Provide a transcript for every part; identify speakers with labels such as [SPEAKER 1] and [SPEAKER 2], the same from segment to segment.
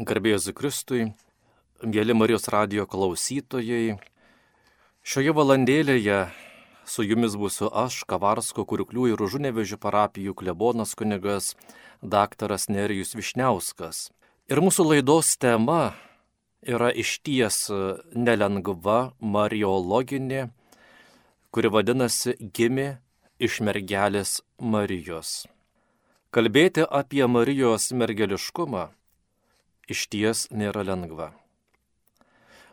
[SPEAKER 1] Garbėjus Kristui, mėly Marijos radio klausytojai, šioje valandėlėje su jumis būsiu aš, Kavarsko, Kurklių ir Užunevežių parapijų klebonas kunigas daktaras Nerijus Višniauskas. Ir mūsų laidos tema yra išties nelengva mariologinė, kuri vadinasi Gimė iš mergelės Marijos. Kalbėti apie Marijos mergeliškumą iš ties nėra lengva.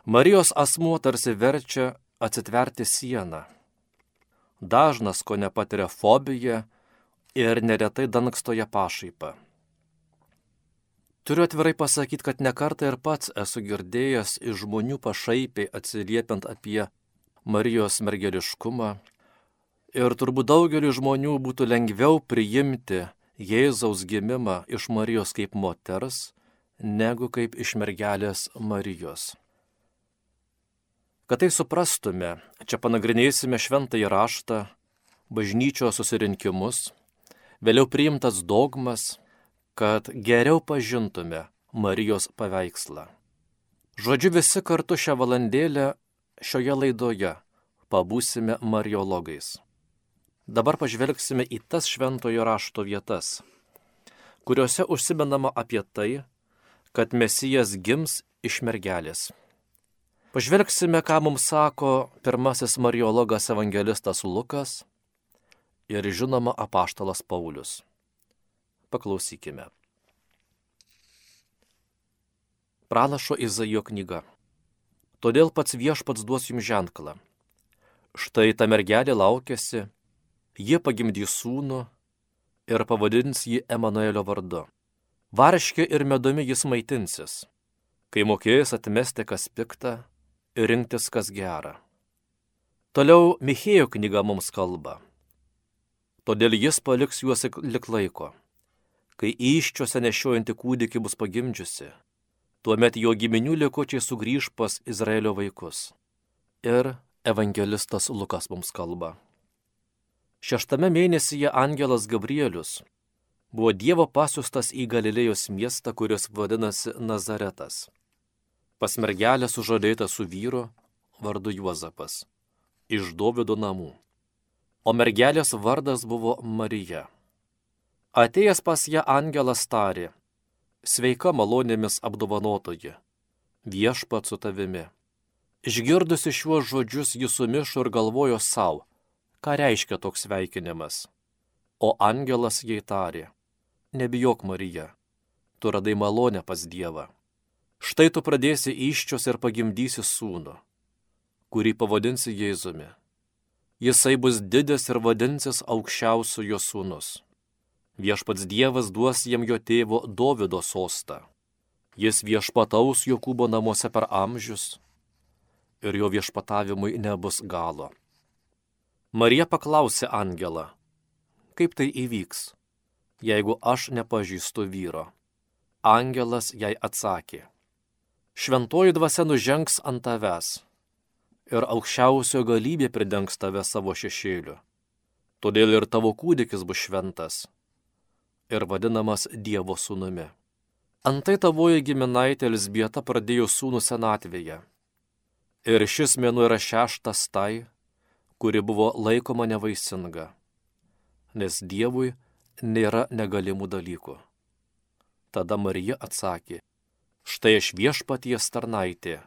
[SPEAKER 1] Marijos asmuo tarsi verčia atsitverti sieną. Dažnas, ko nepatiria fobiją ir neretai dangstoja pašaipą. Turiu atvirai pasakyti, kad nekartą ir pats esu girdėjęs iš žmonių pašaipiai atsiliepiant apie Marijos mergeliškumą. Ir turbūt daugeliu žmonių būtų lengviau priimti Jėzaus gimimą iš Marijos kaip moters, negu kaip iš mergelės Marijos. Kad tai suprastume, čia panagrinėsime šventąjį raštą, bažnyčios susirinkimus, vėliau priimtas dogmas, kad geriau pažintume Marijos paveikslą. Žodžiu, visi kartu šią valandėlę šioje laidoje pabūsime mariologais. Dabar pažvelgsime į tas šventojo rašto vietas, kuriuose užsimenama apie tai, kad Mesijas gims iš mergelės. Pažvelgsime, ką mums sako pirmasis mariologas evangelistas Lukas ir žinoma apaštalas Paulius. Paklausykime. Pranašo Izaijo knyga. Todėl pats viešpats duos jums ženklą. Štai ta mergelė laukėsi, jie pagimdys sūnų ir pavadins jį Emanuelio vardu. Varškė ir medumi jis maitinsis, kai mokės atmesti kas piktą ir rinktis kas gerą. Toliau Michėjo knyga mums kalba. Todėl jis paliks juos lik laiko, kai iščiose nešiojantį kūdikį bus pagimdžiusi, tuomet jo giminių likučiai sugrįž pas Izraelio vaikus. Ir evangelistas Lukas mums kalba. Šeštame mėnesyje angelas Gabrielius buvo Dievo pasiustas į Galilėjos miestą, kuris vadinasi Nazaretas. Pas mergelę sužadėta su vyru vardu Juozapas, iš Dovido namų. O mergelės vardas buvo Marija. Atėjęs pas ją angelas tarė, sveika malonėmis apdovanotoji, viešpat su tavimi. Išgirdusi šiuos žodžius jis sumišo ir galvojo savo, ką reiškia toks sveikinimas. O angelas jai tarė, nebijok Marija, tu radai malonę pas Dievą. Štai tu pradėsi iščios ir pagimdysi sūnų, kurį pavadinsi Jėzumi. Jisai bus didis ir vadinsis aukščiausiu jo sūnus. Viešpats Dievas duos jam jo tėvo Dovido sostą. Jis viešpataus Jokūbo namuose per amžius ir jo viešpatavimui nebus galo. Marija paklausė Angelą, kaip tai įvyks jeigu aš nepažįstu vyro. Angelas jai atsakė, šventoji dvasia nužengs ant tavęs ir aukščiausio galybė pridengs tave savo šešėliu. Todėl ir tavo kūdikis bus šventas ir vadinamas Dievo sūnumi. Antai tavoji giminaitė Elsbieta pradėjo sūnų senatvėje. Ir šis mėnuo yra šeštas tai, kuri buvo laikoma nevaisinga. Nes Dievui nėra negalimų dalykų. Tada Marija atsakė, štai aš viešpaties tarnaitė,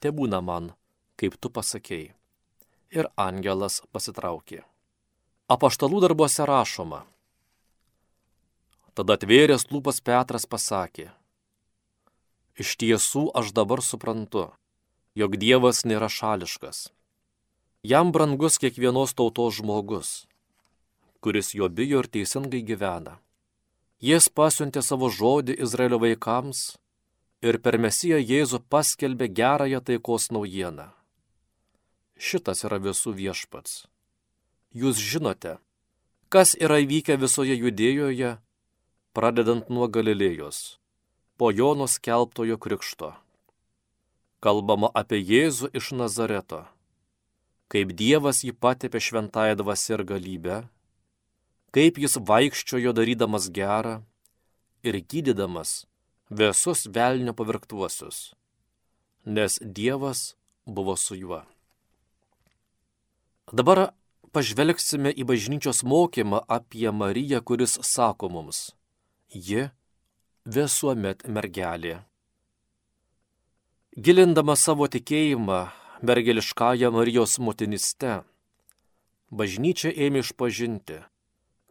[SPEAKER 1] te būna man, kaip tu pasakėjai. Ir angelas pasitraukė. Apaštalų darbuose rašoma. Tada atvėręs lūpas Petras pasakė, iš tiesų aš dabar suprantu, jog Dievas nėra šališkas. Jam brangus kiekvienos tautos žmogus kuris jo bijo ir teisingai gyvena. Jis pasiuntė savo žodį Izraelio vaikams ir per Mesiją Jėzų paskelbė gerąją taikos naujieną. Šitas yra visų viešpats. Jūs žinote, kas yra įvykę visoje judėjoje, pradedant nuo Galilėjos, po Jono skelbtojo krikšto. Kalbama apie Jėzų iš Nazareto, kaip Dievas jį patepė šventąją dvasę ir galybę, kaip jis vaikščiojo darydamas gerą ir gydydamas visus velnio pavirktuosius, nes Dievas buvo su juo. Dabar pažvelgsime į bažnyčios mokymą apie Mariją, kuris sako mums, ji visuomet mergelė. Gilindama savo tikėjimą mergeliškąją Marijos motiniste, bažnyčia ėmė išpažinti,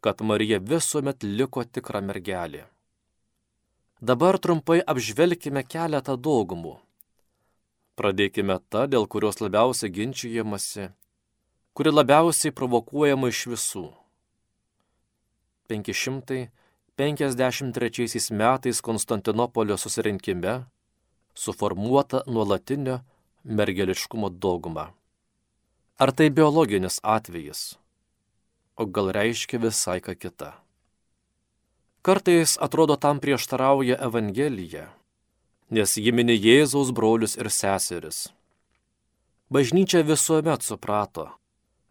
[SPEAKER 1] kad Marija visuomet liko tikra mergelė. Dabar trumpai apžvelkime keletą dogmų. Pradėkime tą, dėl kurios labiausiai ginčiamasi, kuri labiausiai provokuojama iš visų. 553 metais Konstantinopolio susirinkime suformuota nuolatinio mergeliškumo dogma. Ar tai biologinis atvejis? O gal reiškia visai ką kitą? Kartais atrodo tam prieštarauja Evangelija, nes ji mini Jėzaus brolius ir seseris. Bažnyčia visuomet suprato,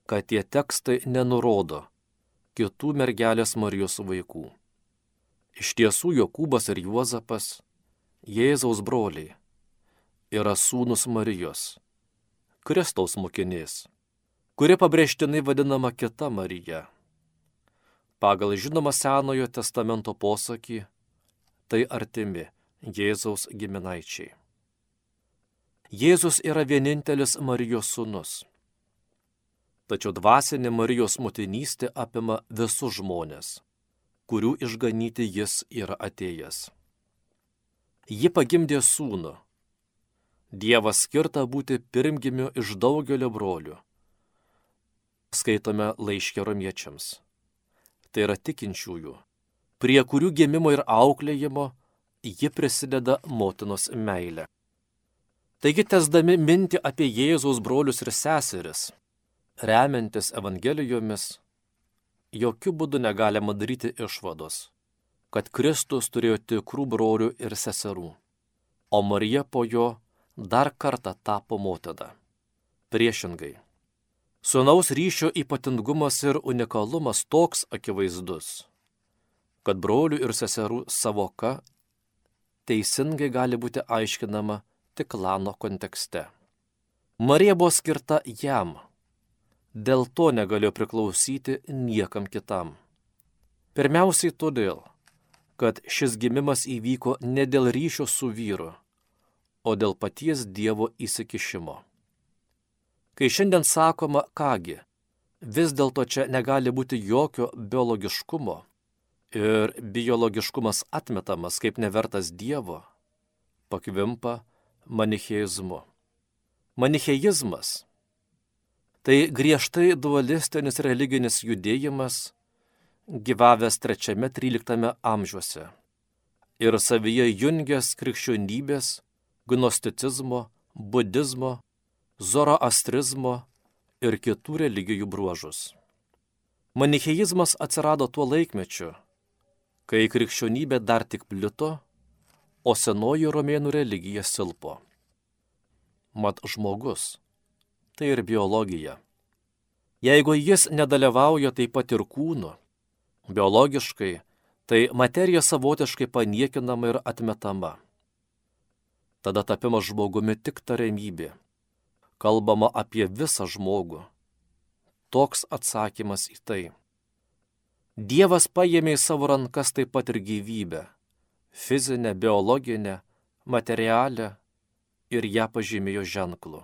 [SPEAKER 1] kad tie tekstai nenurodo kitų mergelės Marijos vaikų. Iš tiesų Jokūbas ir Juozapas, Jėzaus broliai, yra sūnus Marijos, Kristaus mokinys, kuri pabrėžtinai vadinama kita Marija. Pagal žinomą Senojo testamento posakį, tai artimi Jėzaus giminaičiai. Jėzus yra vienintelis Marijos sūnus. Tačiau dvasinė Marijos motinystė apima visus žmonės, kurių išganyti jis yra atėjęs. Ji pagimdė sūnų, Dievas skirta būti pirmgimiu iš daugelio brolių. Skaitome laiškė romiečiams. Tai yra tikinčiųjų, prie kurių gimimo ir auklėjimo ji prisideda motinos meilė. Taigi, tesdami minti apie Jėzaus brolius ir seseris, remiantis Evangelijomis, jokių būdų negalima daryti išvados, kad Kristus turėjo tikrų brolių ir seserų, o Marija po jo dar kartą tapo motina. Priešingai. Sūnaus ryšio ypatingumas ir unikalumas toks akivaizdus, kad brolių ir seserų savoka teisingai gali būti aiškinama tik klano kontekste. Marija buvo skirta jam, dėl to negalėjo priklausyti niekam kitam. Pirmiausiai todėl, kad šis gimimas įvyko ne dėl ryšio su vyru, o dėl paties Dievo įsikišimo. Kai šiandien sakoma, kągi, vis dėlto čia negali būti jokio biologiškumo ir biologiškumas atmetamas kaip nevertas Dievo, pakvimpa manicheizmu. Manicheizmas tai griežtai dualistinis religinis judėjimas, gyvavęs 3-13 amžiuose ir savyje jungęs krikščionybės gnosticizmo, budizmo, zoroastrizmo ir kitų religijų bruožus. Manicheizmas atsirado tuo laikmečiu, kai krikščionybė dar tik plito, o senoji romėnų religija silpo. Mat žmogus - tai ir biologija. Jeigu jis nedalyvauja taip pat ir kūnu, biologiškai, tai materija savotiškai paniekinama ir atmetama tada tapimas žmogumi tik tariamybė. Kalbama apie visą žmogų. Toks atsakymas į tai. Dievas paėmė į savo rankas taip pat ir gyvybę - fizinę, biologinę, materialę ir ją pažymėjo ženklu.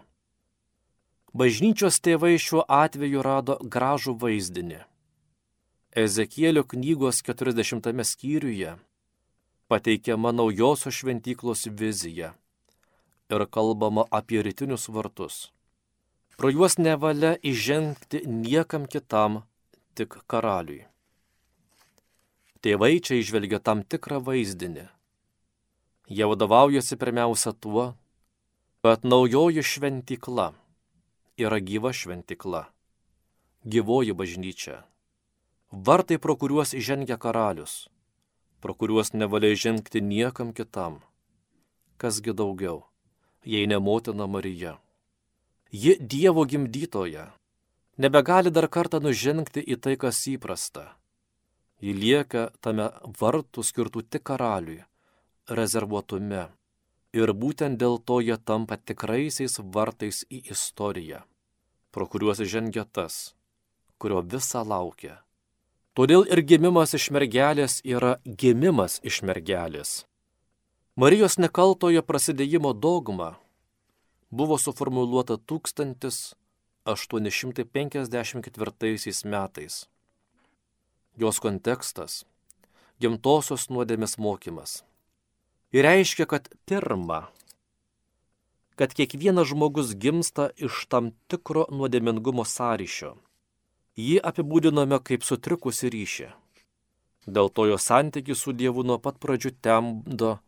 [SPEAKER 1] Bažnyčios tėvai šiuo atveju rado gražų vaizdinį. Ezekielio knygos 40 skyriuje pateikiama naujosios šventyklos vizija ir kalbama apie rytinius vartus. Pro juos nevalia įžengti niekam kitam, tik karaliui. Tėvai čia išvelgia tam tikrą vaizdinį. Jie vadovaujasi pirmiausia tuo, kad naujoji šventykla yra gyva šventykla, gyvoji bažnyčia, vartai, pro kuriuos įžengia karalius, pro kuriuos nevalia įžengti niekam kitam. Kasgi daugiau? Jei ne motina Marija. Ji Dievo gimdytoja, nebegali dar kartą nužengti į tai, kas įprasta. Ji lieka tame vartų skirtų tik karaliui, rezervuotume. Ir būtent dėl to jie tampa tikraisiais vartais į istoriją, pro kuriuos žengia tas, kurio visa laukia. Todėl ir gimimas iš mergelės yra gimimas iš mergelės. Marijos nekaltojo prasidėjimo dogma buvo suformuoluota 1854 metais. Jos kontekstas - gimtosios nuodėmės mokymas. Ir reiškia, kad pirma, kad kiekvienas žmogus gimsta iš tam tikro nuodėmingumo sąryšio. Jį apibūdiname kaip sutrikusi ryšį. Dėl to jo santykių su Dievu nuo pat pradžių temdo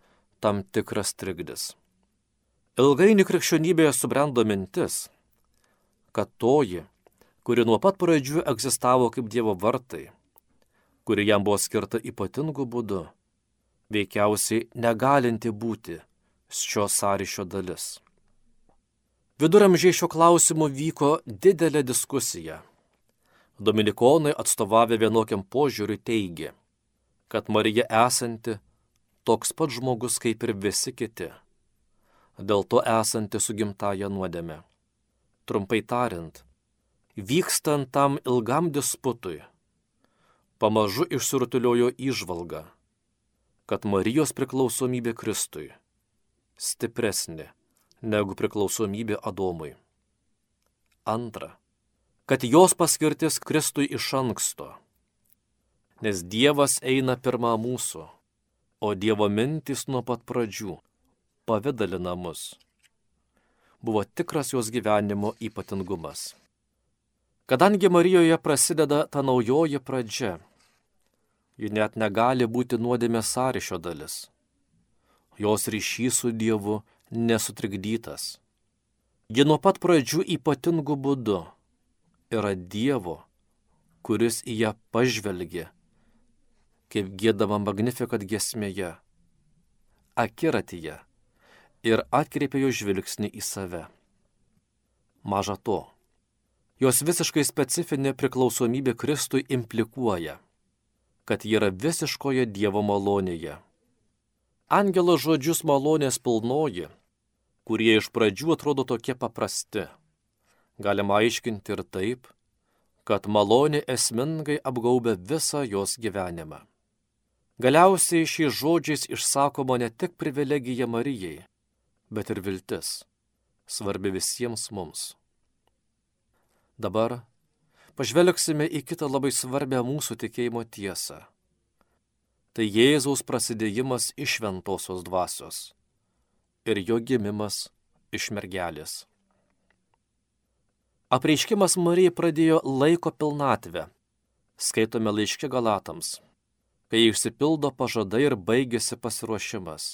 [SPEAKER 1] tam tikras trikdis. Ilgainiui krikščionybėje subrendo mintis, kad toji, kuri nuo pat pradžių egzistavo kaip Dievo vartai, kuri jam buvo skirta ypatingu būdu, veikiausiai negalinti būti šio sąryšio dalis. Viduramžiai šio klausimu vyko didelė diskusija. Dominikonai atstovavę vienokiam požiūriui teigė, kad Marija esanti toks pat žmogus kaip ir visi kiti dėl to esanti su gimtaja nuodėme. Trumpai tariant, vykstant tam ilgam disputui, pamažu išsirutuliojo įžvalga, kad Marijos priklausomybė Kristui stipresnė negu priklausomybė Adomui. Antra, kad jos paskirtis Kristui iš anksto, nes Dievas eina pirmą mūsų, o Dievo mintis nuo pat pradžių pavydalina mus. Buvo tikras jos gyvenimo ypatingumas. Kadangi Marijoje prasideda ta naujoji pradžia, ji net negali būti nuodėmės sąryšio dalis. Jos ryšys su Dievu nesutrikdytas. Ji nuo pat pradžių ypatingų būdų yra Dievo, kuris į ją pažvelgė, kaip gėdama magnifikat gesmėje, akiratyje ir atkreipė jo žvilgsnį į save. Maža to, jos visiškai specifinė priklausomybė Kristui implikuoja, kad ji yra visiškoje Dievo malonėje. Angelo žodžius malonės pilnoji, kurie iš pradžių atrodo tokie paprasti, galima aiškinti ir taip, kad malonė esmingai apgaubia visą jos gyvenimą. Galiausiai šiais žodžiais išsakoma ne tik privilegija Marijai, bet ir viltis, svarbi visiems mums. Dabar pažvelgsime į kitą labai svarbę mūsų tikėjimo tiesą. Tai Jėzaus prasidėjimas iš šventosios dvasios ir jo gimimas iš mergelės. Apreiškimas Marijai pradėjo laiko pilnatvę, skaitome laiškė Galatams, kai išsipildo pažadai ir baigėsi pasiruošimas.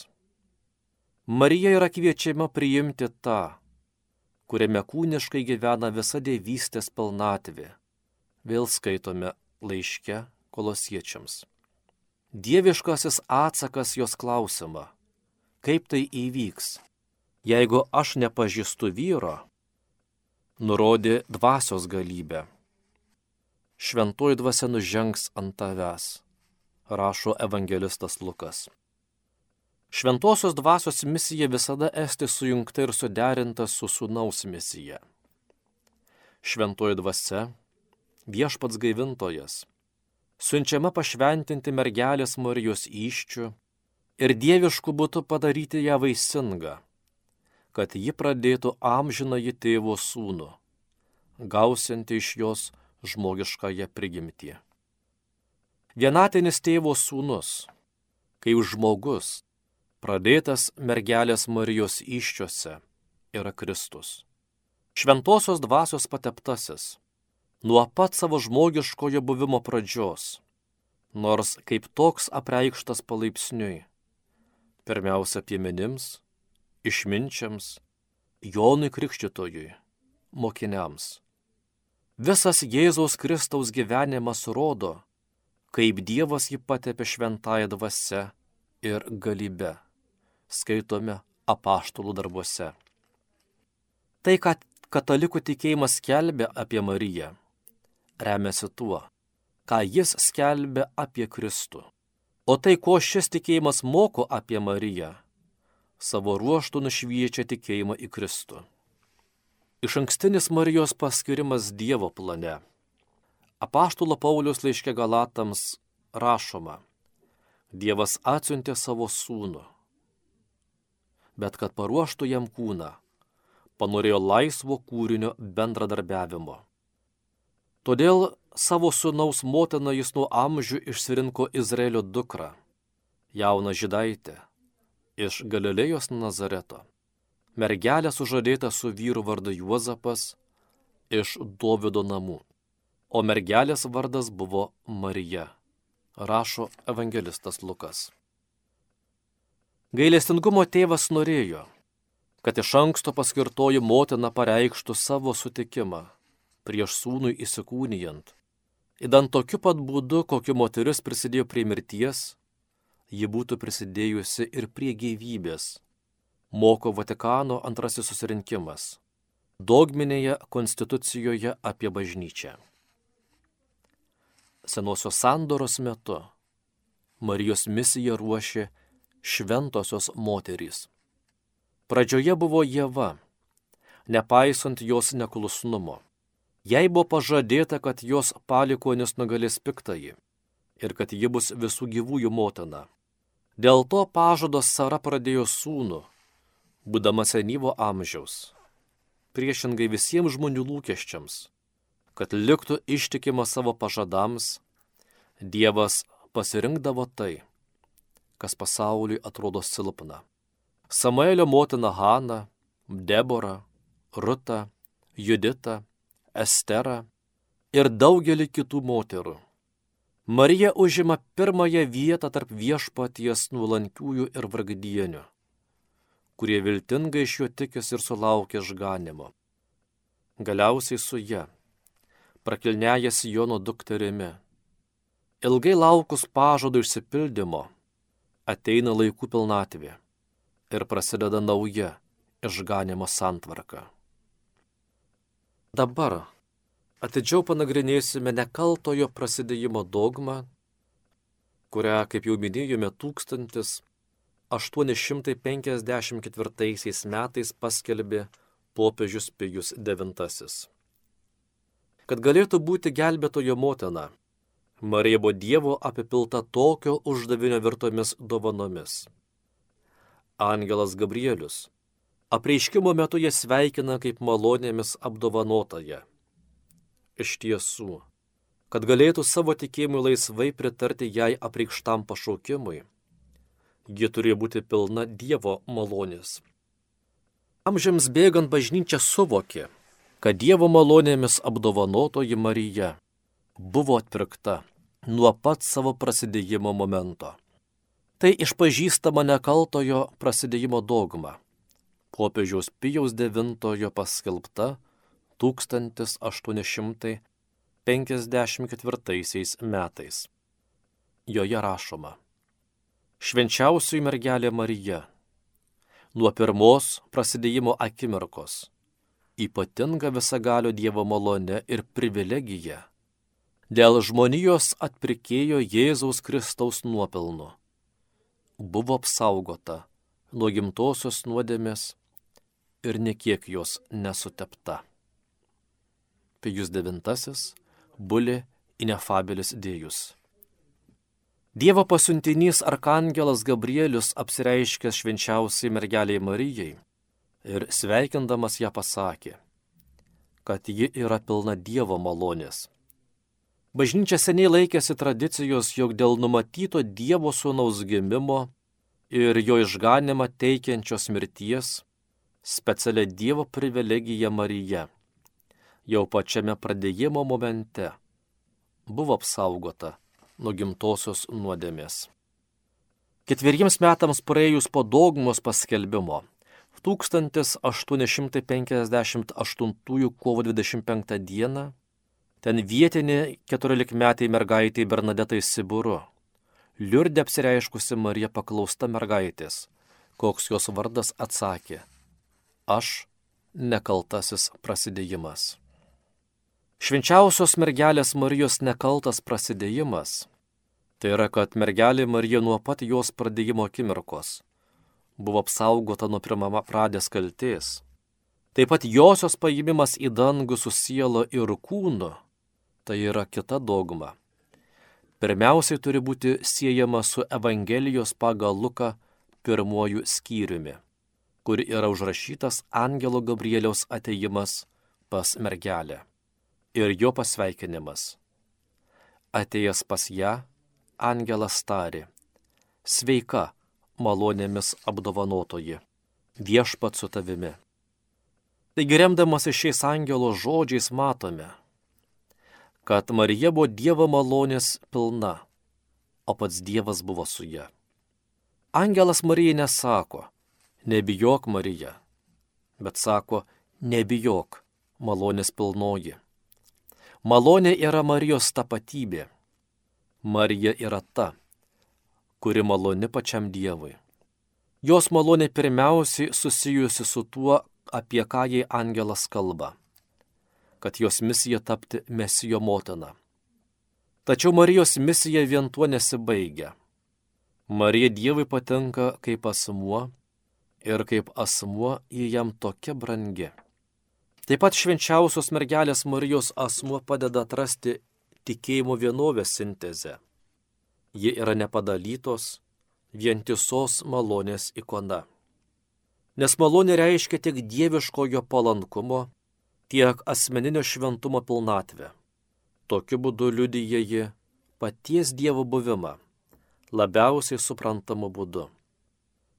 [SPEAKER 1] Marija yra kviečiama priimti tą, kuriame kūniškai gyvena visa dievystės pilnatvė. Vėl skaitome laiške kolosiečiams. Dieviškasis atsakas jos klausimą. Kaip tai įvyks? Jeigu aš nepažįstu vyro, nurodė dvasios galybę. Šventoji dvasia nužengs ant tavęs, rašo evangelistas Lukas. Šventosios dvasios misija visada esti sujungta ir suderinta su sunaus misija. Šventoji dvasia, viešpats gaivintojas, siunčiama pašventinti mergelės Marijos iščių ir dievišku būtų padaryti ją vaisingą, kad ji pradėtų amžiną į tėvo sūnų, gausinti iš jos žmogiškąją prigimtį. Vienatinis tėvo sūnus, kai žmogus pradėtas mergelės Marijos iščiose, yra Kristus. Šventosios dvasios pateptasis, nuo pat savo žmogiškojo buvimo pradžios, nors kaip toks apreikštas palaipsniui, pirmiausia piemenims, išminčiams, Jonui Krikščitotojui, mokiniams. Visas Jėzaus Kristaus gyvenimas rodo, kaip Dievas jį patepė šventąją dvasę ir galybę skaitome apaštalų darbuose. Tai, kad katalikų tikėjimas skelbia apie Mariją, remiasi tuo, ką jis skelbia apie Kristų. O tai, ko šis tikėjimas moko apie Mariją, savo ruoštų nušviečia tikėjimą į Kristų. Iš ankstinis Marijos paskirimas Dievo plane. Apaštulo Paulius laiškė Galatams rašoma, Dievas atsiuntė savo sūnų, bet kad paruoštų jam kūną, panorėjo laisvo kūrinio bendradarbiavimo. Todėl savo sūnaus motiną jis nuo amžių išsirinko Izraelio dukrą, jauną žydaitę, iš Galilėjos Nazareto. Mergelė sužadėta su vyru vardu Juozapas iš Dovido namų, o mergelės vardas buvo Marija, rašo evangelistas Lukas. Gailestingumo tėvas norėjo, kad iš anksto paskirtoji motina pareikštų savo sutikimą prieš sūnui įsikūnijant. Įdant tokiu pat būdu, kokiu moteris prisidėjo prie mirties, ji būtų prisidėjusi ir prie gyvybės, moko Vatikano antrasis susirinkimas, dogminėje konstitucijoje apie bažnyčią. Senosios sandoros metu Marijos misiją ruošė šventosios moterys. Pradžioje buvo Jėva, nepaisant jos neklusnumo. Jai buvo pažadėta, kad jos palikonis nugalės piktąjį ir kad ji bus visų gyvųjų motina. Dėl to pažados Sara pradėjo sūnų, būdama senyvo amžiaus. Priešingai visiems žmonių lūkesčiams, kad liktų ištikima savo pažadams, Dievas pasirinkdavo tai, kas pasauliui atrodo silpna. Samuelio motina Hana, Debora, Ruta, Judita, Estera ir daugelį kitų moterų. Marija užima pirmąją vietą tarp viešpaties nuolankiųjų ir vargdienių, kurie viltingai iš jo tikis ir sulaukia išganimo. Galiausiai su ja, prakilnėjęs Jono dukterimi, ilgai laukus pažado išsipildymo, ateina laikų pilnatvė ir prasideda nauja išganimo santvarka. Dabar atidžiau panagrinėsime nekaltojo prasidėjimo dogmą, kurią, kaip jau minėjome, 1854 metais paskelbė popiežius Pijus IX. Kad galėtų būti gelbėtojo motina, Marija buvo Dievo apipilta tokio uždavinio virtomis dovanomis angelas Gabrielius. Apreiškimo metu jie sveikina kaip malonėmis apdovanotoje. Iš tiesų, kad galėtų savo tikėjimui laisvai pritarti jai apreikštam pašaukimui, ji turėjo būti pilna Dievo malonės. Amžiams bėgant bažnyčia suvokė, kad Dievo malonėmis apdovanotoji Marija buvo atpirkta nuo pat savo prasidėjimo momento. Tai išpažįstama nekaltojo prasidėjimo dogma. Popiežiaus Pijaus IX paskelbta 1854 metais. Joje rašoma. Švenčiausioji mergelė Marija. Nuo pirmos prasidėjimo akimirkos. Ypatinga visagalio Dievo malone ir privilegija. Dėl žmonijos atpirkėjo Jėzaus Kristaus nuopelnu buvo apsaugota nuo gimtosios nuodėmės ir nekiek jos nesutepta. Pijus IX bulė inefabilis dėjus. Dievo pasiuntinys arkangelas Gabrielius apsireiškęs švenčiausiai mergeliai Marijai ir sveikindamas ją pasakė, kad ji yra pilna Dievo malonės Bažnyčia seniai laikėsi tradicijos, jog dėl numatyto Dievo sūnaus gimimo ir jo išganimą teikiančios mirties specialia Dievo privilegija Marija jau pačiame pradėjimo momente buvo apsaugota nuo gimtosios nuodėmės. Ketveriems metams praėjus po dogmos paskelbimo 1858 kovo 25 dieną Ten vietinė keturiolikmetė mergaitė Bernadetai Siburu. Liurdė apsireiškusi Marija paklausta mergaitės, koks jos vardas atsakė - Aš nekaltasis prasidėjimas. Švenčiausios mergelės Marijos nekaltas prasidėjimas Tai yra, kad mergelė Marija nuo pat jos pradėjimo akimirkos buvo apsaugota nuo pirmama pradės kalties. Taip pat josios paėmimas į dangų su sielo ir kūnu - tai yra kita dogma. Pirmiausiai turi būti siejama su Evangelijos pagal Luką pirmuoju skyriumi, kur yra užrašytas Angelo Gabrieliaus ateimas pas mergelę ir jo pasveikinimas. Atėjęs pas ją, angelas tarė, sveika, malonėmis apdovanotoji, viešpat su tavimi. Taigi remdamasi šiais angelo žodžiais matome, kad Marija buvo Dievo malonės pilna, o pats Dievas buvo su ja. Angelas Marijai nesako, nebijok Marija, bet sako, nebijok, malonės pilnoji. Malonė yra Marijos tapatybė. Marija yra ta, kuri maloni pačiam Dievui. Jos malonė pirmiausiai susijusi su tuo, apie ką jai angelas kalba - kad jos misija tapti mesijo motina. Tačiau Marijos misija vien tuo nesibaigia. Marija Dievui patinka kaip asmuo ir kaip asmuo į jam tokia brangi. Taip pat švenčiausios mergelės Marijos asmuo padeda atrasti tikėjimo vienovės sintezę. Ji yra nepadalytos, vientisos malonės ikona. Nes malonė reiškia tiek dieviškojo palankumo, tiek asmeninio šventumo pilnatvę. Tokiu būdu liudyja ji paties Dievo buvimą, labiausiai suprantamu būdu.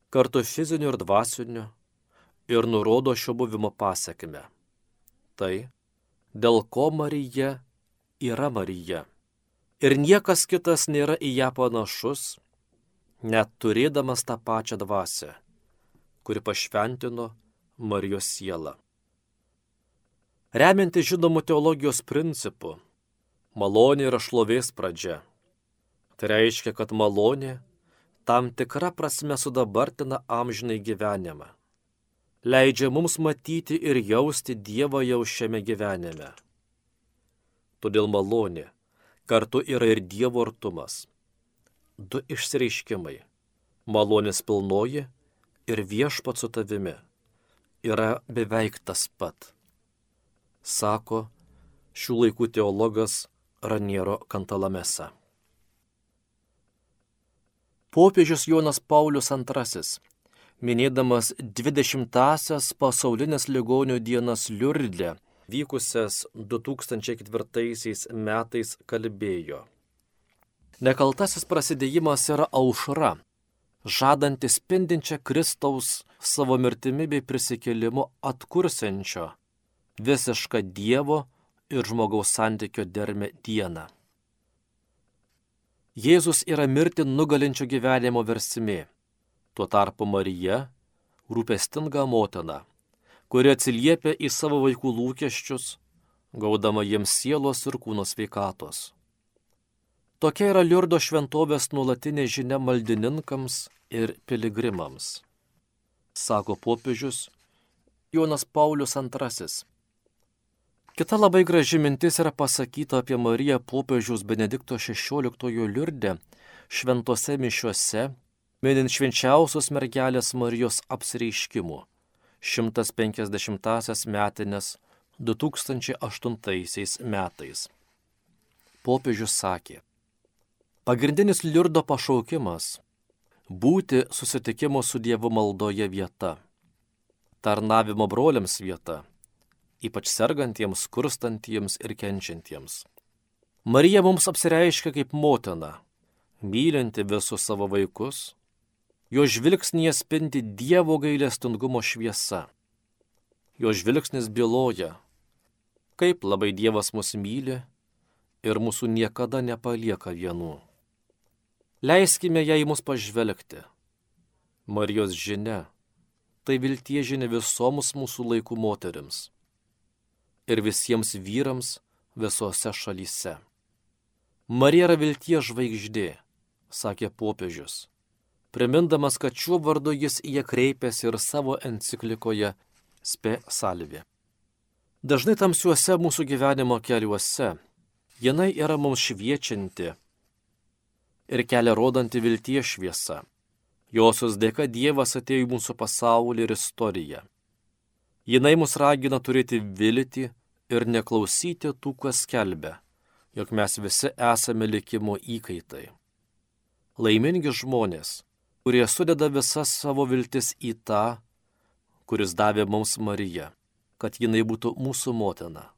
[SPEAKER 1] Kartu fiziniu ir dvasiniu ir nurodo šio buvimo pasiekime tai, dėl ko Marija yra Marija. Ir niekas kitas nėra į ją panašus, net turėdamas tą pačią dvasę, kuri pašventino Marijos sielą. Remianti žinomų teologijos principų, malonė yra šlovės pradžia. Tai reiškia, kad malonė tam tikra prasme sudabartina amžinai gyvenimą leidžia mums matyti ir jausti Dievą jau šiame gyvenime. Todėl malonė kartu yra ir Dievo artumas. Du išsireiškimai - malonės pilnoji ir viešpat su tavimi - yra beveik tas pat. Sako šių laikų teologas Raniero Kantalamesa. Popiežius Jonas Paulius II minėdamas 20-asias pasaulinės ligonių dienas Liurdė, vykusias 2004 metais kalbėjo. Nekaltasis prasidėjimas yra aušra, žadanti spindinčią Kristaus savo mirtimi bei prisikėlimu atkursiančio visišką Dievo ir žmogaus santykio dermę dieną. Jėzus yra mirti nugalinčio gyvenimo versimė Tuo tarpu Marija - rūpestinga motina, kuri atsiliepia į savo vaikų lūkesčius, gaudama jiems sielos ir kūno sveikatos. Tokia yra Liurdo šventovės nuolatinė žinia maldininkams ir piligrimams. Sako popiežius Jonas Paulius II. Kita labai graži mintis yra pasakyta apie Mariją popiežiaus Benedikto XVI Liurdę šventose mišiuose minint švenčiausios mergelės Marijos apsireiškimų 150-asias metinės 2008 metais. Popiežius sakė, pagrindinis liurdo pašaukimas - būti susitikimo su Dievu maldoje vieta, tarnavimo broliams vieta, ypač sergantiems, kurstantiems ir kenčiantiems. Marija mums apsireiškia kaip motina, mylinti visus savo vaikus, Jo žvilgsnėje spindi Dievo gailestingumo šviesa. Jo žvilgsnis byloja, kaip labai Dievas mus myli ir mūsų niekada nepalieka vienų. Leiskime ją į mus pažvelgti. Marijos žinia - tai viltie žinia visoms mūsų laikų moteriams ir visiems vyrams visose šalyse. Marija yra vilties žvaigždė, sakė popiežius primindamas, kad šiuo vardu jis į ją kreipėsi ir savo enciklikoje Spe Salvi. Dažnai tamsiuose mūsų gyvenimo keliuose jinai yra mums šviečianti ir kelią rodanti vilties šviesa. Josios dėka Dievas atėjo į mūsų pasaulį ir istoriją. Jinai mus ragina turėti viltį ir neklausyti tų, kas kelbė, jog mes visi esame likimo įkaitai. Laimingi žmonės, kurie sudeda visas savo viltis į tą, kuris davė mums Mariją, kad jinai būtų mūsų motina,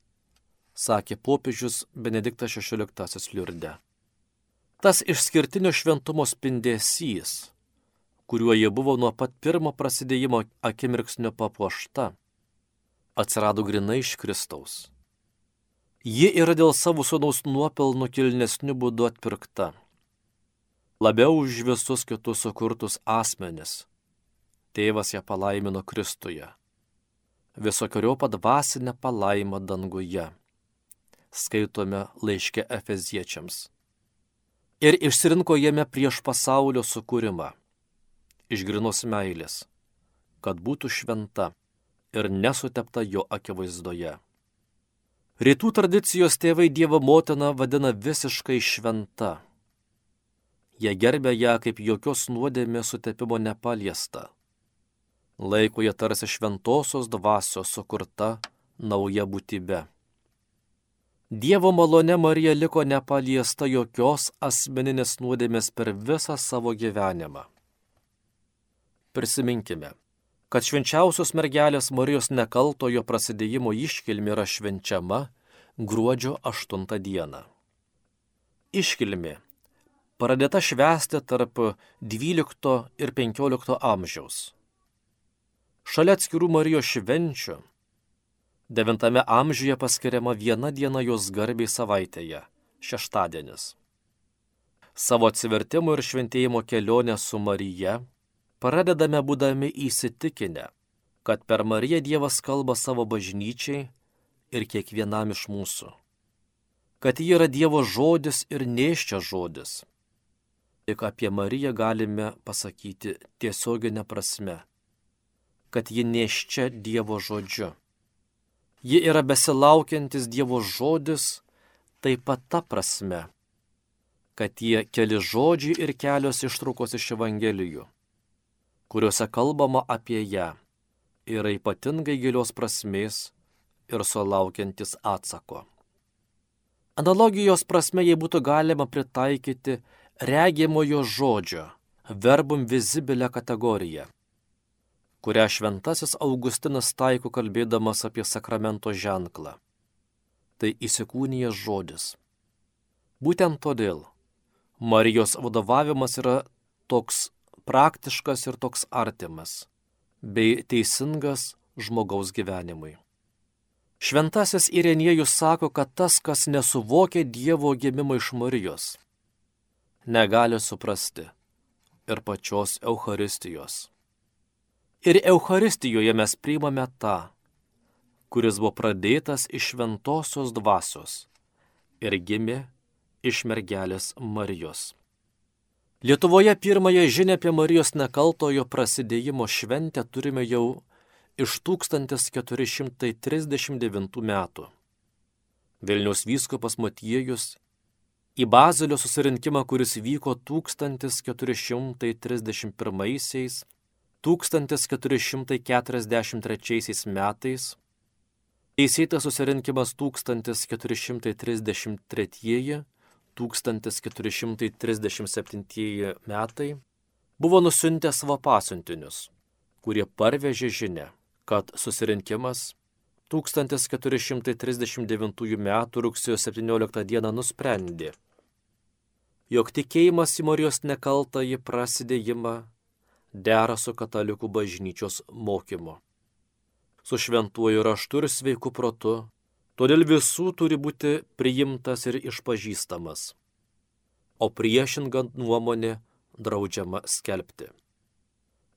[SPEAKER 1] sakė popiežius Benediktas XVI liurde. Tas išskirtinio šventumo spindesys, kuriuo jie buvo nuo pat pirmo prasidėjimo akimirksnio papuošta, atsirado grinai iš Kristaus. Ji yra dėl savo sūnaus nuopelnų kilnesnių būdų atpirkta. Labiau už visus kitus sukurtus asmenis tėvas ją palaimino Kristuje. Visokiojo padvasinę palaimą danguje. Skaitome laiške Efeziečiams. Ir išsirinko jame prieš pasaulio sukūrimą. Iš grinos meilės, kad būtų šventa ir nesutepta jo akivaizdoje. Rytų tradicijos tėvai Dievo motiną vadina visiškai šventa. Jie gerbė ją kaip jokios nuodėmės sutepimo nepaliesta laiko jie tarsi šventosios dvasios sukurta nauja būtybe. Dievo malone Marija liko nepaliesta jokios asmeninės nuodėmės per visą savo gyvenimą. Prisiminkime, kad švenčiausios mergelės Marijos nekaltojo prasidėjimo iškilmė yra švenčiama gruodžio 8 dieną. Iškilmė pradėta švęsti tarp 12 ir 15 amžiaus. Šalia atskirų Marijos švenčių, devintame amžiuje paskiriama viena diena jos garbiai savaitėje - šeštadienis. Savo atsivertimo ir šventėjimo kelionę su Marija pradedame būdami įsitikinę, kad per Mariją Dievas kalba savo bažnyčiai ir kiekvienam iš mūsų. Kad ji yra Dievo žodis ir neščia žodis. Tik apie Mariją galime pasakyti tiesioginę prasme kad ji neščia Dievo žodžiu. Ji yra besilaukiantis Dievo žodis taip pat ta prasme, kad jie keli žodžiai ir kelios ištraukos iš Evangelijų, kuriuose kalbama apie ją, yra ypatingai gilios prasmės ir sulaukiantis atsako. Analogijos prasme jei būtų galima pritaikyti regimojo žodžio, verbum vizibilę kategoriją kurią šventasis Augustinas taiko kalbėdamas apie sakramento ženklą. Tai įsikūnijas žodis. Būtent todėl Marijos vadovavimas yra toks praktiškas ir toks artimas, bei teisingas žmogaus gyvenimui. Šventasis Irenėjus sako, kad tas, kas nesuvokia Dievo gimimo iš Marijos, negali suprasti ir pačios Eucharistijos. Ir Eucharistijoje mes priimame tą, kuris buvo pradėtas iš šventosios dvasios ir gimė iš mergelės Marijos. Lietuvoje pirmąją žinę apie Marijos nekaltojo prasidėjimo šventę turime jau iš 1439 metų. Vilnius vyskupas Matiejus į Bazilio susirinkimą, kuris vyko 1431 1443 metais, teisėtas susirinkimas 1433-1437 metai. Buvo nusintę savo pasiuntinius, kurie parvežė žinę, kad susirinkimas 1439 m. rugsėjo 17 d. nusprendė, jog tikėjimas į Marijos nekaltąjį prasidėjimą dera su katalikų bažnyčios mokymu. Su šventuoju raštu ir sveiku protu, todėl visų turi būti priimtas ir išpažįstamas, o priešingant nuomonė draudžiama skelbti.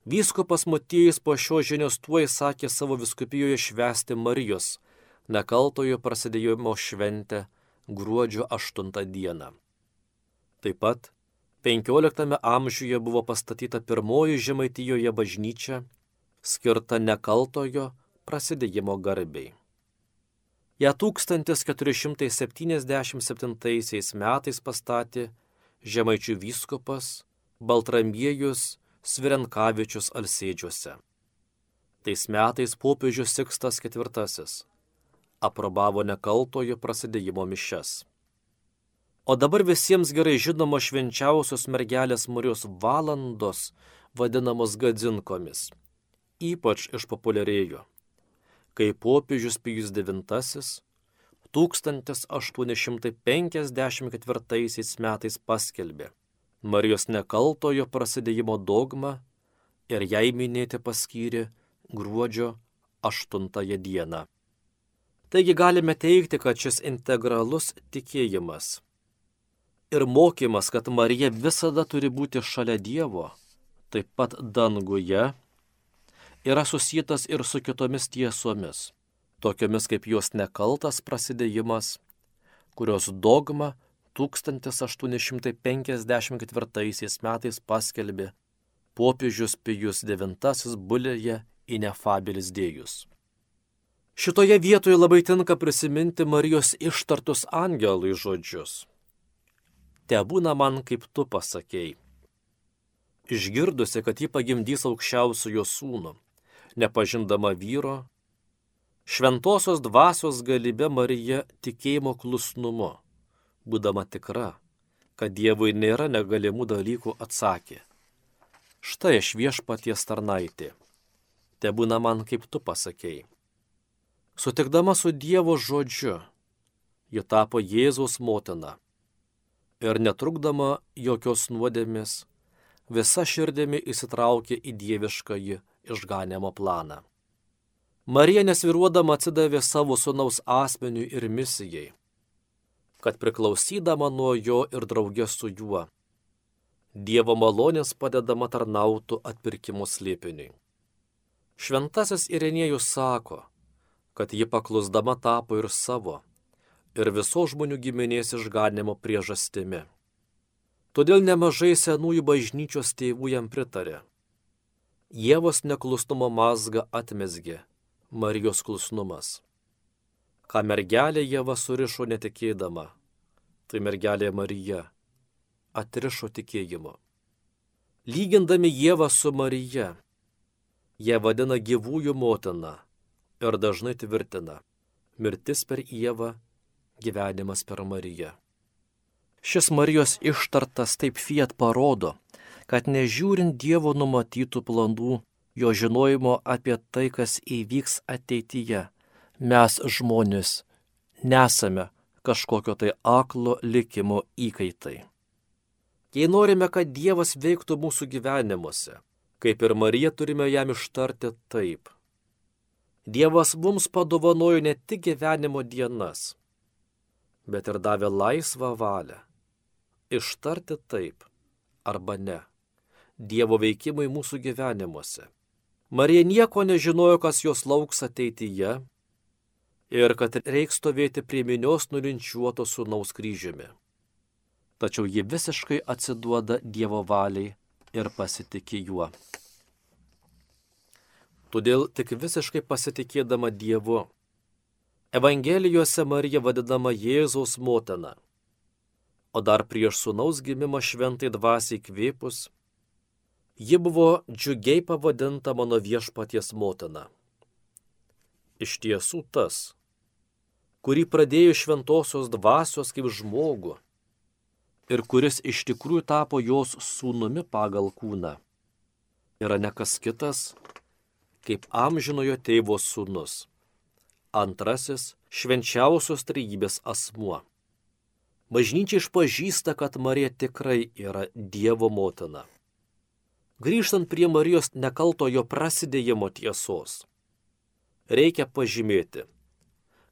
[SPEAKER 1] Vyskupas Motiejus po šio žinios tuoj sakė savo viskupijoje švesti Marijos, nekaltojo prasidėjimo šventę gruodžio 8 dieną. Taip pat XV amžiuje buvo pastatyta pirmoji Žemaitijoje bažnyčia, skirta nekaltojo prasidėjimo garbiai. Ja 1477 metais pastatė žemaičių vyskupas Baltramiejus Svirenkavičius Alsėdžiuose. Tais metais popiežius Sikstas IV aprobavo nekaltojo prasidėjimo mišes. O dabar visiems gerai žinomo švenčiausios mergelės Marijos valandos vadinamos gadzinkomis ypač išpopuliarėjo, kai popiežius Pijus IX 1854 metais paskelbė Marijos nekaltojo prasidėjimo dogmą ir jai minėti paskyrė gruodžio 8 dieną. Taigi galime teikti, kad šis integralus tikėjimas ir mokymas, kad Marija visada turi būti šalia Dievo, taip pat danguje, yra susijęs ir su kitomis tiesomis, tokiomis kaip jos nekaltas prasidėjimas, kurios dogma 1854 metais paskelbė popiežius Pijus IX bulėje Inefabilis dėjus. Šitoje vietoje labai tinka prisiminti Marijos ištartus angelui žodžius. Te būna man, kaip tu pasakėjai. Išgirdusi, kad ji pagimdys aukščiausiojo sūnų, nepažindama vyro, šventosios dvasios galybė Marija tikėjimo klusnumu, būdama tikra, kad Dievui nėra negalimų dalykų, atsakė. Štai aš viešpaties tarnaitė te būna man kaip tu pasakėjai. Sutikdama su Dievo žodžiu, ji tapo Jėzaus motina ir netrukdama jokios nuodėmės, visa širdimi įsitraukė į dieviškąjį išganimo planą. Marija nesviruodama atsidavė savo sunaus asmeniui ir misijai, kad priklausydama nuo jo ir draugė su juo, Dievo malonės padedama tarnautų atpirkimo slėpiniui. Šventasis Irenėjus sako, kad ji paklusdama tapo ir savo, ir viso žmonių giminės išganimo priežastimi. Todėl nemažai senųjų bažnyčios tėvų jam pritarė. Jėvos neklusnumo mazgą atmesgė Marijos klusnumas. Ką mergelė Jėva surišo netikėdama, tai mergelė Marija atrišo tikėjimu. Lygindami Jėvą su Marija, Jie vadina gyvųjų motina ir dažnai tvirtina - mirtis per Jėvą, gyvenimas per Mariją. Šis Marijos ištartas taip fiat parodo, kad nežiūrint Dievo numatytų planų, jo žinojimo apie tai, kas įvyks ateityje, mes žmonės nesame kažkokio tai aklo likimo įkaitai. Jei norime, kad Dievas veiktų mūsų gyvenimuose, Kaip ir Marija turime jam ištarti taip. Dievas mums padovanojo ne tik gyvenimo dienas, bet ir davė laisvą valią. Ištarti taip arba ne. Dievo veikimai mūsų gyvenimuose. Marija nieko nežinojo, kas jos lauks ateityje ir kad reiks stovėti prie minios nulinčiuoto sunaus kryžiumi. Tačiau ji visiškai atsiduoda Dievo valiai ir pasitikė juo. Todėl tik visiškai pasitikėdama Dievu. Evangelijose Marija vadinama Jėzaus motina, o dar prieš sunaus gimimą šventai dvasiai kvėpus, ji buvo džiugiai pavadinta mano viešpaties motina. Iš tiesų tas, kurį pradėjo šventosios dvasios kaip žmogų ir kuris iš tikrųjų tapo jos sūnumi pagal kūną, yra ne kas kitas, kaip amžinojo tėvo sūnus. Antrasis - švenčiausios trejybės asmuo. Bažnyčia išpažįsta, kad Marija tikrai yra Dievo motina. Grįžtant prie Marijos nekaltojo prasidėjimo tiesos, reikia pažymėti,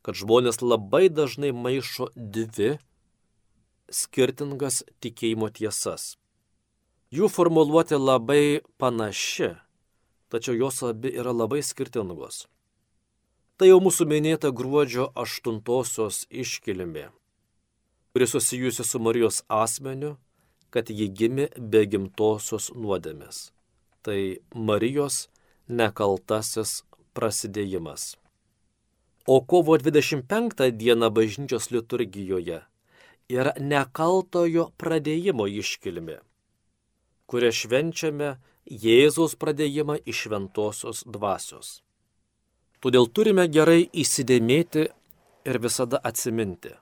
[SPEAKER 1] kad žmonės labai dažnai maišo dvi skirtingas tikėjimo tiesas. Jų formuluotė labai panaši, tačiau jos abi yra labai skirtingos. Tai jau mūsų minėta gruodžio aštuntosios iškilmė, kuri susijusi su Marijos asmeniu, kad ji gimė be gimtosios nuodėmės. Tai Marijos nekaltasis prasidėjimas. O kovo 25 dieną bažnyčios liturgijoje yra nekaltojo pradėjimo iškilmi, kurią švenčiame Jėzaus pradėjimą iš šventosios dvasios. Todėl turime gerai įsidėmėti ir visada atsiminti.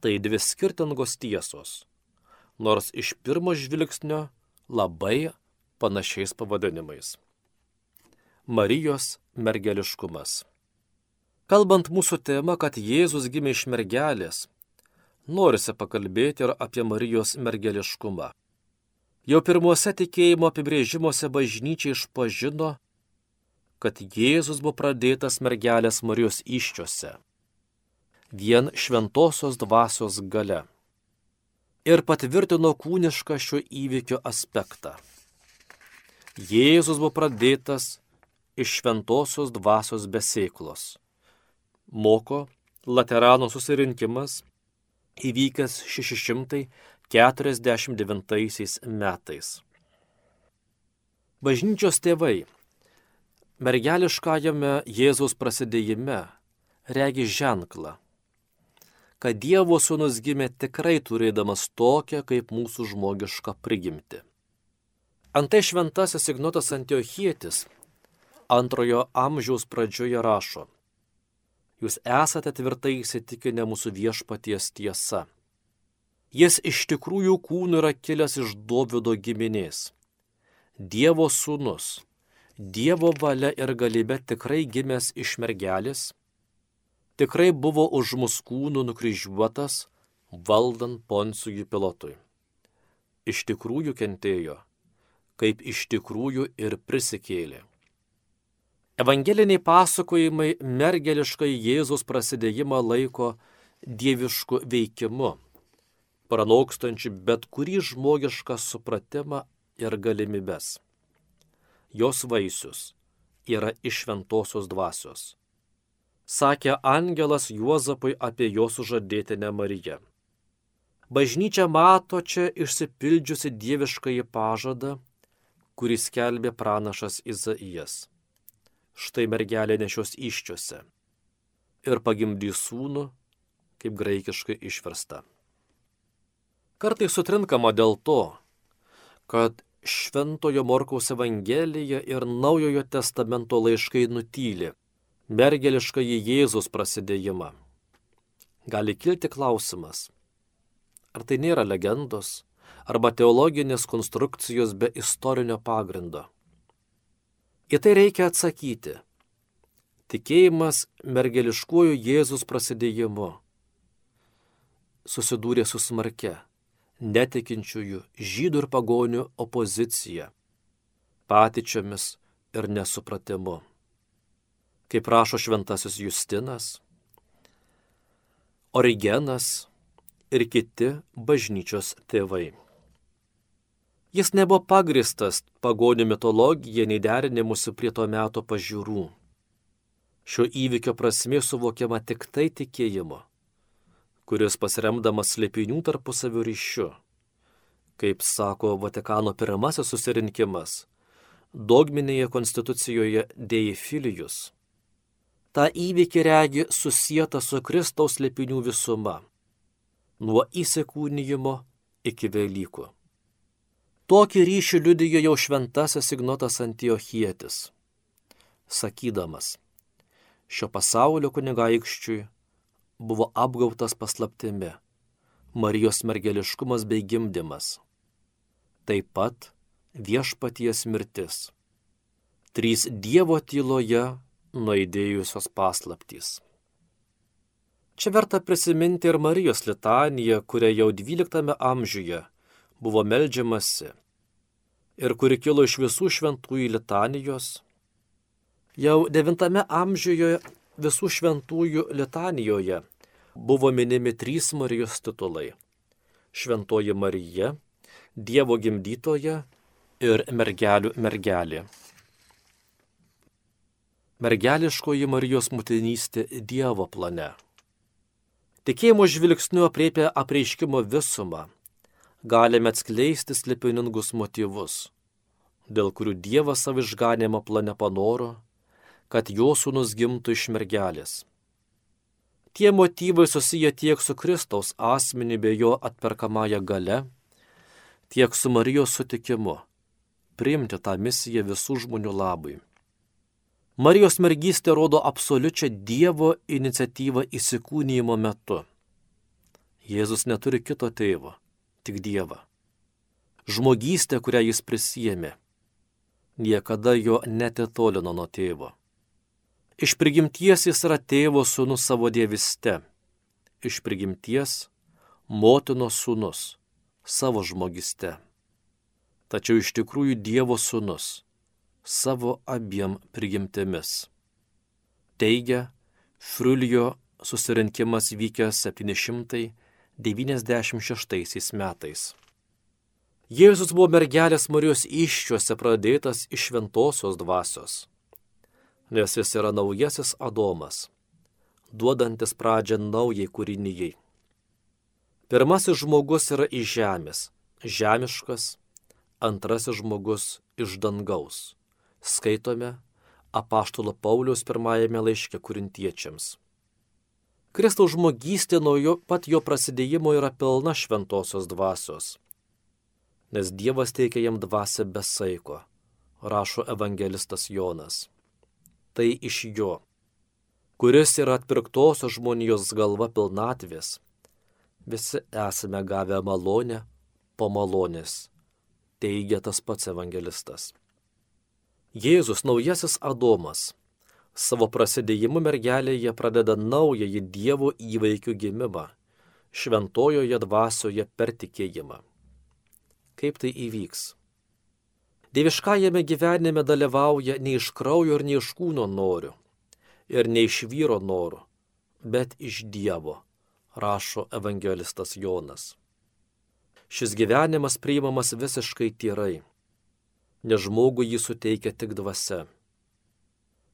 [SPEAKER 1] Tai dvi skirtingos tiesos, nors iš pirmo žvilgsnio labai panašiais pavadinimais. Marijos mergeliškumas. Kalbant mūsų tema, kad Jėzus gimė iš mergelės, norisi pakalbėti ir apie Marijos mergeliškumą. Jau pirmuose tikėjimo apibrėžimuose bažnyčia išpažino, kad Jėzus buvo pradėtas mergelės Marijos iščiose, vien šventosios dvasios gale. Ir patvirtino kūnišką šio įvykio aspektą. Jėzus buvo pradėtas iš šventosios dvasios besėklos. Moko Laterano susirinkimas įvykęs 649 metais. Bažnyčios tėvai mergeliškajame Jėzaus prasidėjime regi ženklą, kad Dievo sūnus gimė tikrai turėdamas tokią kaip mūsų žmogišką prigimti. Antai šventasis Ignotas Antiochietis antrojo amžiaus pradžioje rašo, jūs esate tvirtai įsitikinę mūsų viešpaties tiesa. Jis iš tikrųjų kūnų yra kilęs iš Dovido giminės. Dievo sūnus, Dievo valia ir galybė tikrai gimęs iš mergelės, tikrai buvo už mus kūnų nukryžiuotas, valdant Ponsujų pilotui. Iš tikrųjų kentėjo, kaip iš tikrųjų ir prisikėlė. Evangeliniai pasakojimai mergeliškai Jėzus prasidėjimą laiko dievišku veikimu, pranokstančiu bet kurį žmogišką supratimą ir galimybes jos vaisius yra iš šventosios dvasios. Sakė angelas Juozapui apie jo sužadėtinę Mariją. Bažnyčia mato čia išsipildžiusi dieviškąjį pažadą, kurį skelbė pranašas Izaijas. Štai mergelė nešios iščiose ir pagimdys sūnų, kaip graikiškai išversta. Kartai sutrinkama dėl to, kad Šventojo Morkaus Evangelija ir Naujojo testamento laiškai nutyli mergelišką į Jėzus prasidėjimą. Gali kilti klausimas, ar tai nėra legendos arba teologinės konstrukcijos be istorinio pagrindo. Į tai reikia atsakyti. Tikėjimas mergeliškuoju Jėzus prasidėjimu susidūrė su smarke netikinčiųjų žydų ir pagonių opozicija, patyčiomis ir nesupratimu. Kaip rašo šventasis Justinas, Origenas ir kiti bažnyčios tėvai. Jis nebuvo pagristas pagonių mitologija, nei derinimusi prie to meto pažiūrų. Šio įvykio prasmė suvokiama tik tai tikėjimu kuris pasiremdamas slėpinių tarpusavio ryšiu, kaip sako Vatikano pirmasis susirinkimas, dogminėje konstitucijoje Deifilijus. Ta įvykį regi susijęta su Kristaus slėpinių visuma, nuo įsikūnyjimo iki Velykų. Tokį ryšį liudijo jau šventasis Ignotas Antiochietis, sakydamas, šio pasaulio kunigaikščiui buvo apgautas paslaptimi - Marijos mergeliškumas bei gimdymas. Taip pat viešpaties mirtis. Trys Dievo tyloje nuaidėjusios paslaptys. Čia verta prisiminti ir Marijos litaniją, kuria jau XII amžiuje buvo melžiamasi ir kuri kilo iš visų šventųjų litanijos. Jau IX amžiuje visų šventųjų litanijoje buvo minimi trys Marijos titulai - Šventoji Marija, Dievo gimdytoja ir mergelių mergelė. Mergeliškoji Marijos motinystė Dievo plane. Tikėjimo žvilgsniu apriepia apreiškimo visumą, galime atskleisti slipiningus motyvus, dėl kurių Dievas savo išganimo plane panoro, kad jo sūnus gimtų iš mergelės Tie motyvai susiję tiek su Kristaus asmeniu bei jo atperkamąją gale, tiek su Marijos sutikimu priimti tą misiją visų žmonių labui. Marijos mergystė rodo absoliučią Dievo iniciatyvą įsikūnymo metu. Jėzus neturi kito tėvo, tik Dievą. Žmogystė, kurią jis prisijėmė, niekada jo netitolino nuo tėvo. Iš prigimties jis yra tėvo sūnus savo dieviste. Iš prigimties motinos sūnus savo žmogiste tačiau iš tikrųjų Dievo sūnus savo abiem prigimtimis. Teigia Friulio susirinkimas vykęs 796 metais. Jėzus buvo mergelės Marijos iščiuose pradėtas iš šventosios dvasios, nes jis yra naujasis Adomas, duodantis pradžią naujai kūrinyjei. Pirmasis žmogus yra iš žemės, žemiškas, antrasis žmogus iš dangaus. Skaitome apaštalo Paulius pirmajame laiške kurintiečiams. Kristaus žmogystė nuo jo pat jo prasidėjimo yra pilna šventosios dvasios, nes Dievas teikia jam dvasę besaiko, rašo evangelistas Jonas. Tai iš jo, kuris yra atpirktosios žmonijos galva pilnatvės, visi esame gavę malonę po malonės teigia tas pats evangelistas. Jėzus naujasis Adomas savo prasidėjimu mergelėje pradeda naująjį Dievo įveikių gimimą, šventojoje dvasioje per tikėjimą. Kaip tai įvyks? Dieviškajame gyvenime dalyvauja ne iš kraujo ir ne iš kūno norių, ir ne iš vyro norų, bet iš Dievo, rašo evangelistas Jonas šis gyvenimas priimamas visiškai tyrai, nes žmogui jį suteikia tik dvasia.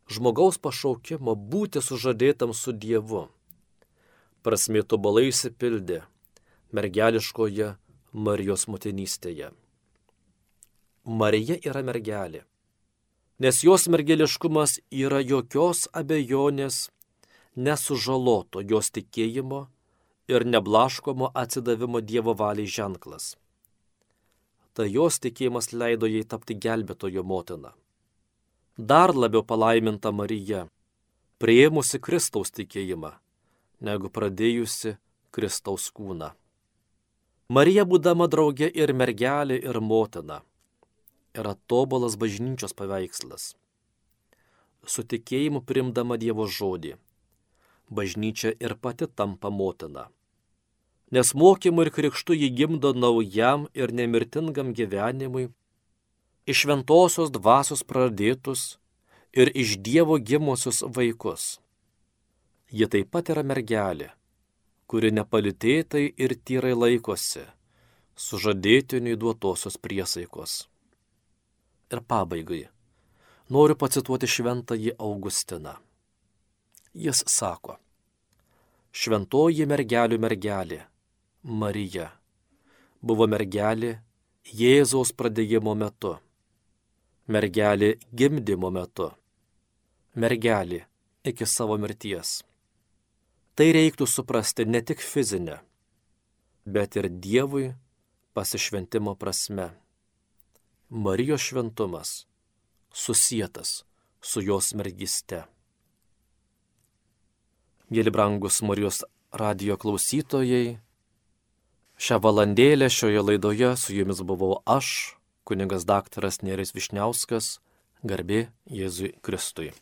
[SPEAKER 1] Žmogaus pašaukimo būti sužadėtam su Dievu. Prasmė tobalai įsipildė mergeliškoje Marijos motinystėje. Marija yra mergelė, nes jos mergeliškumas yra jokios abejonės nesužaloto jos tikėjimo ir neblaškomo atsidavimo Dievo valiai ženklas. Tai jos tikėjimas leido jai tapti gelbėtojo motina. Dar labiau palaiminta Marija, prieimusi Kristaus tikėjimą, negu pradėjusi Kristaus kūną. Marija būdama draugė ir mergelė ir motina yra tobulas bažnyčios paveikslas. Su tikėjimu primdama Dievo žodį, bažnyčia ir pati tampa motina nes mokymu ir krikštu jį gimdo naujam ir nemirtingam gyvenimui, iš šventosios dvasios pradėtus ir iš Dievo gimusius vaikus. Ji taip pat yra mergelė, kuri nepalitėtai ir tyrai laikosi, sužadėtiniui duotosios priesaikos. Ir pabaigai noriu pacituoti šventąjį Augustiną. Jis sako, šventoji mergelių mergelė, Marija. Buvo mergelė Jėzaus pradėjimo metu. Mergelė gimdymo metu. Mergelė iki savo mirties. Tai reiktų suprasti ne tik fizinę, bet ir Dievui pasišventimo prasme. Marijos šventumas susijęs su jos mergyste. Mėly brangus Marijos radio klausytojai, Šią valandėlę šioje laidoje su jumis buvau aš, kuningas daktaras Neris Višniauskas, garbė Jėzui Kristui.